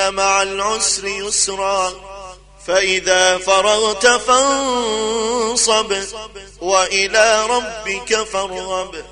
مع العسر يسرا فإذا فرغت فانصب وإلى ربك فارغب.